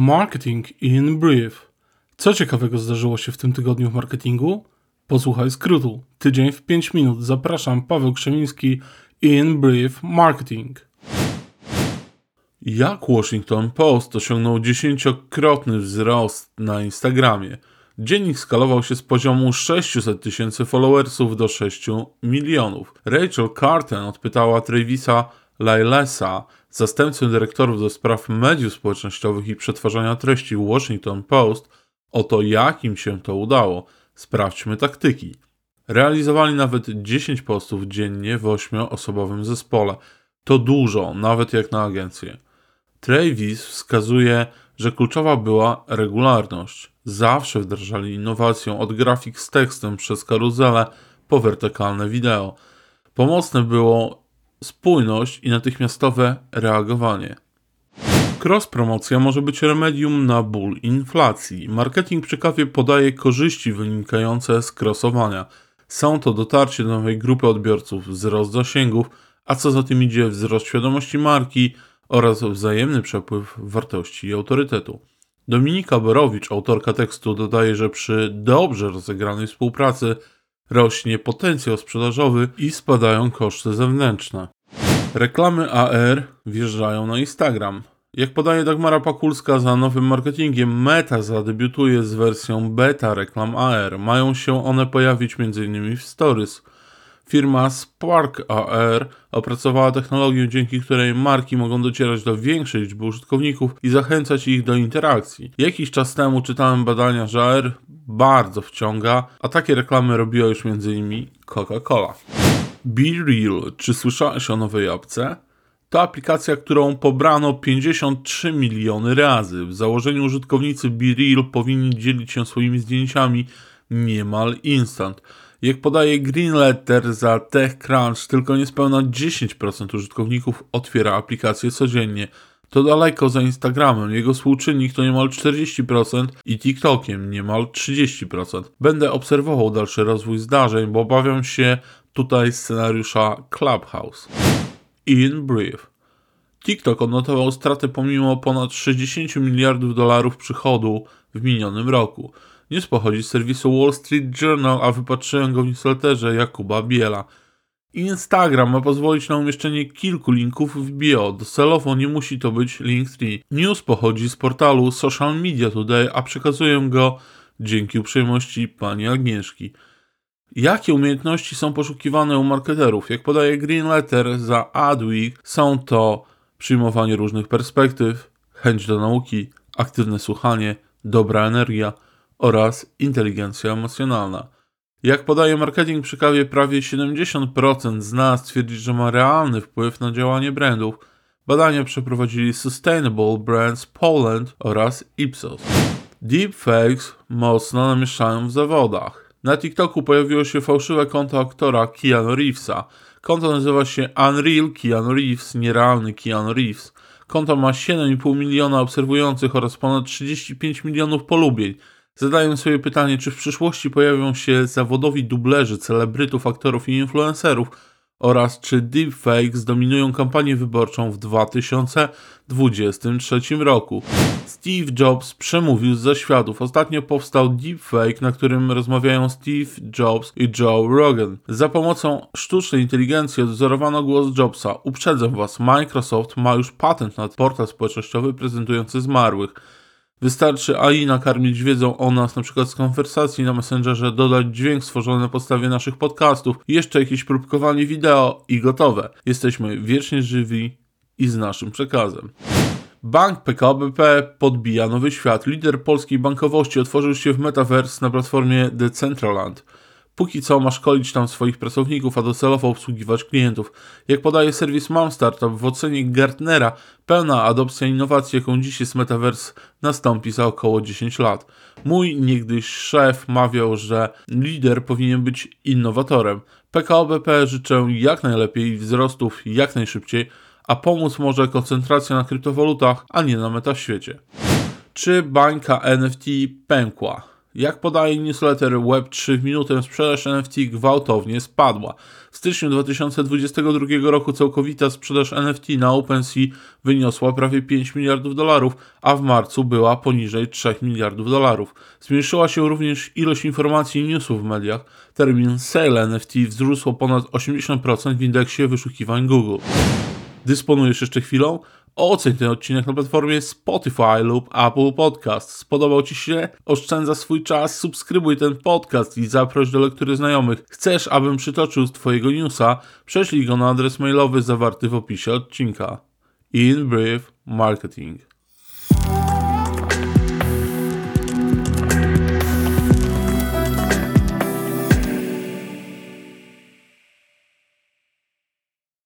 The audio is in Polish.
Marketing in Brief. Co ciekawego zdarzyło się w tym tygodniu w marketingu? Posłuchaj skrótu. Tydzień w 5 minut. Zapraszam, Paweł Krzemiński, in Brief Marketing. Jak Washington Post osiągnął dziesięciokrotny wzrost na Instagramie? Dziennik skalował się z poziomu 600 tysięcy followersów do 6 milionów. Rachel Carten odpytała Travisa Lailesa, zastępcę dyrektorów do spraw mediów społecznościowych i przetwarzania treści Washington Post, o to, jak im się to udało. Sprawdźmy taktyki. Realizowali nawet 10 postów dziennie w 8-osobowym zespole. To dużo, nawet jak na agencję. Travis wskazuje, że kluczowa była regularność. Zawsze wdrażali innowację od grafik z tekstem przez karuzelę po wertykalne wideo. Pomocne było spójność i natychmiastowe reagowanie. Cross-promocja może być remedium na ból inflacji. Marketing przy kawie podaje korzyści wynikające z crossowania. Są to dotarcie do nowej grupy odbiorców, wzrost zasięgów, a co za tym idzie wzrost świadomości marki oraz wzajemny przepływ wartości i autorytetu. Dominika Borowicz, autorka tekstu, dodaje, że przy dobrze rozegranej współpracy rośnie potencjał sprzedażowy i spadają koszty zewnętrzne. Reklamy AR wjeżdżają na Instagram. Jak podaje Dagmara Pakulska, za nowym marketingiem Meta zadebiutuje z wersją beta reklam AR. Mają się one pojawić m.in. w Stories. Firma Spark AR opracowała technologię, dzięki której marki mogą docierać do większej liczby użytkowników i zachęcać ich do interakcji. Jakiś czas temu czytałem badania, że AR bardzo wciąga, a takie reklamy robiła już m.in. Coca-Cola. Be Real. Czy słyszałeś o nowej apce? To aplikacja, którą pobrano 53 miliony razy. W założeniu użytkownicy BeReal powinni dzielić się swoimi zdjęciami niemal instant. Jak podaje Green Letter za TechCrunch, tylko niespełna 10% użytkowników otwiera aplikację codziennie. To daleko za Instagramem, jego współczynnik to niemal 40% i TikTokiem niemal 30%. Będę obserwował dalszy rozwój zdarzeń, bo obawiam się tutaj scenariusza Clubhouse. In brief. TikTok odnotował straty pomimo ponad 60 miliardów dolarów przychodu w minionym roku. News pochodzi z serwisu Wall Street Journal, a wypatrzyłem go w newsletterze Jakuba Biela. Instagram ma pozwolić na umieszczenie kilku linków w bio. Docelowo nie musi to być Linktree. News pochodzi z portalu Social Media Today, a przekazuję go dzięki uprzejmości pani Agnieszki. Jakie umiejętności są poszukiwane u marketerów? Jak podaje Green Letter za Adweek, są to przyjmowanie różnych perspektyw, chęć do nauki, aktywne słuchanie, dobra energia oraz inteligencja emocjonalna. Jak podaje marketing przy kawie, prawie 70% z nas twierdzi, że ma realny wpływ na działanie brandów. Badania przeprowadzili Sustainable Brands Poland oraz Ipsos. Deepfakes mocno namieszają w zawodach. Na TikToku pojawiło się fałszywe konto aktora Keanu Reevesa. Konto nazywa się Unreal Keanu Reeves, nierealny Keanu Reeves. Konto ma 7,5 miliona obserwujących oraz ponad 35 milionów polubień. Zadaję sobie pytanie, czy w przyszłości pojawią się zawodowi dublerzy celebrytów, aktorów i influencerów, oraz czy deepfakes zdominują kampanię wyborczą w 2023 roku. Steve Jobs przemówił z zaświatów. Ostatnio powstał deepfake, na którym rozmawiają Steve Jobs i Joe Rogan. Za pomocą sztucznej inteligencji odwzorowano głos Jobsa. Uprzedzam Was, Microsoft ma już patent na portal społecznościowy prezentujący zmarłych. Wystarczy AI nakarmić wiedzą o nas, na przykład z konwersacji na Messengerze, dodać dźwięk stworzony na podstawie naszych podcastów, jeszcze jakieś próbkowanie wideo i gotowe. Jesteśmy wiecznie żywi i z naszym przekazem. Bank PKO BP podbija nowy świat. Lider polskiej bankowości otworzył się w Metaverse na platformie Decentraland. Póki co ma szkolić tam swoich pracowników, a docelowo obsługiwać klientów. Jak podaje serwis Mam Startup, w ocenie Gartnera pełna adopcja innowacji, jaką dziś jest Metaverse, nastąpi za około 10 lat. Mój niegdyś szef mawiał, że lider powinien być innowatorem. PKO BP życzę jak najlepiej wzrostów jak najszybciej, a pomóc może koncentracja na kryptowalutach, a nie na metaświecie. Czy bańka NFT pękła? Jak podaje newsletter Web3 w minutę, sprzedaż NFT gwałtownie spadła. W styczniu 2022 roku całkowita sprzedaż NFT na OpenSea wyniosła prawie 5 miliardów dolarów, a w marcu była poniżej 3 miliardów dolarów. Zmniejszyła się również ilość informacji i newsów w mediach. Termin sale NFT wzrósł o ponad 80% w indeksie wyszukiwań Google. Dysponujesz jeszcze chwilą? Oceń ten odcinek na platformie Spotify lub Apple Podcast. Spodobał Ci się? Oszczędza swój czas, subskrybuj ten podcast i zaproś do lektury znajomych. Chcesz, abym przytoczył Twojego newsa? Prześlij go na adres mailowy zawarty w opisie odcinka. In Brief Marketing.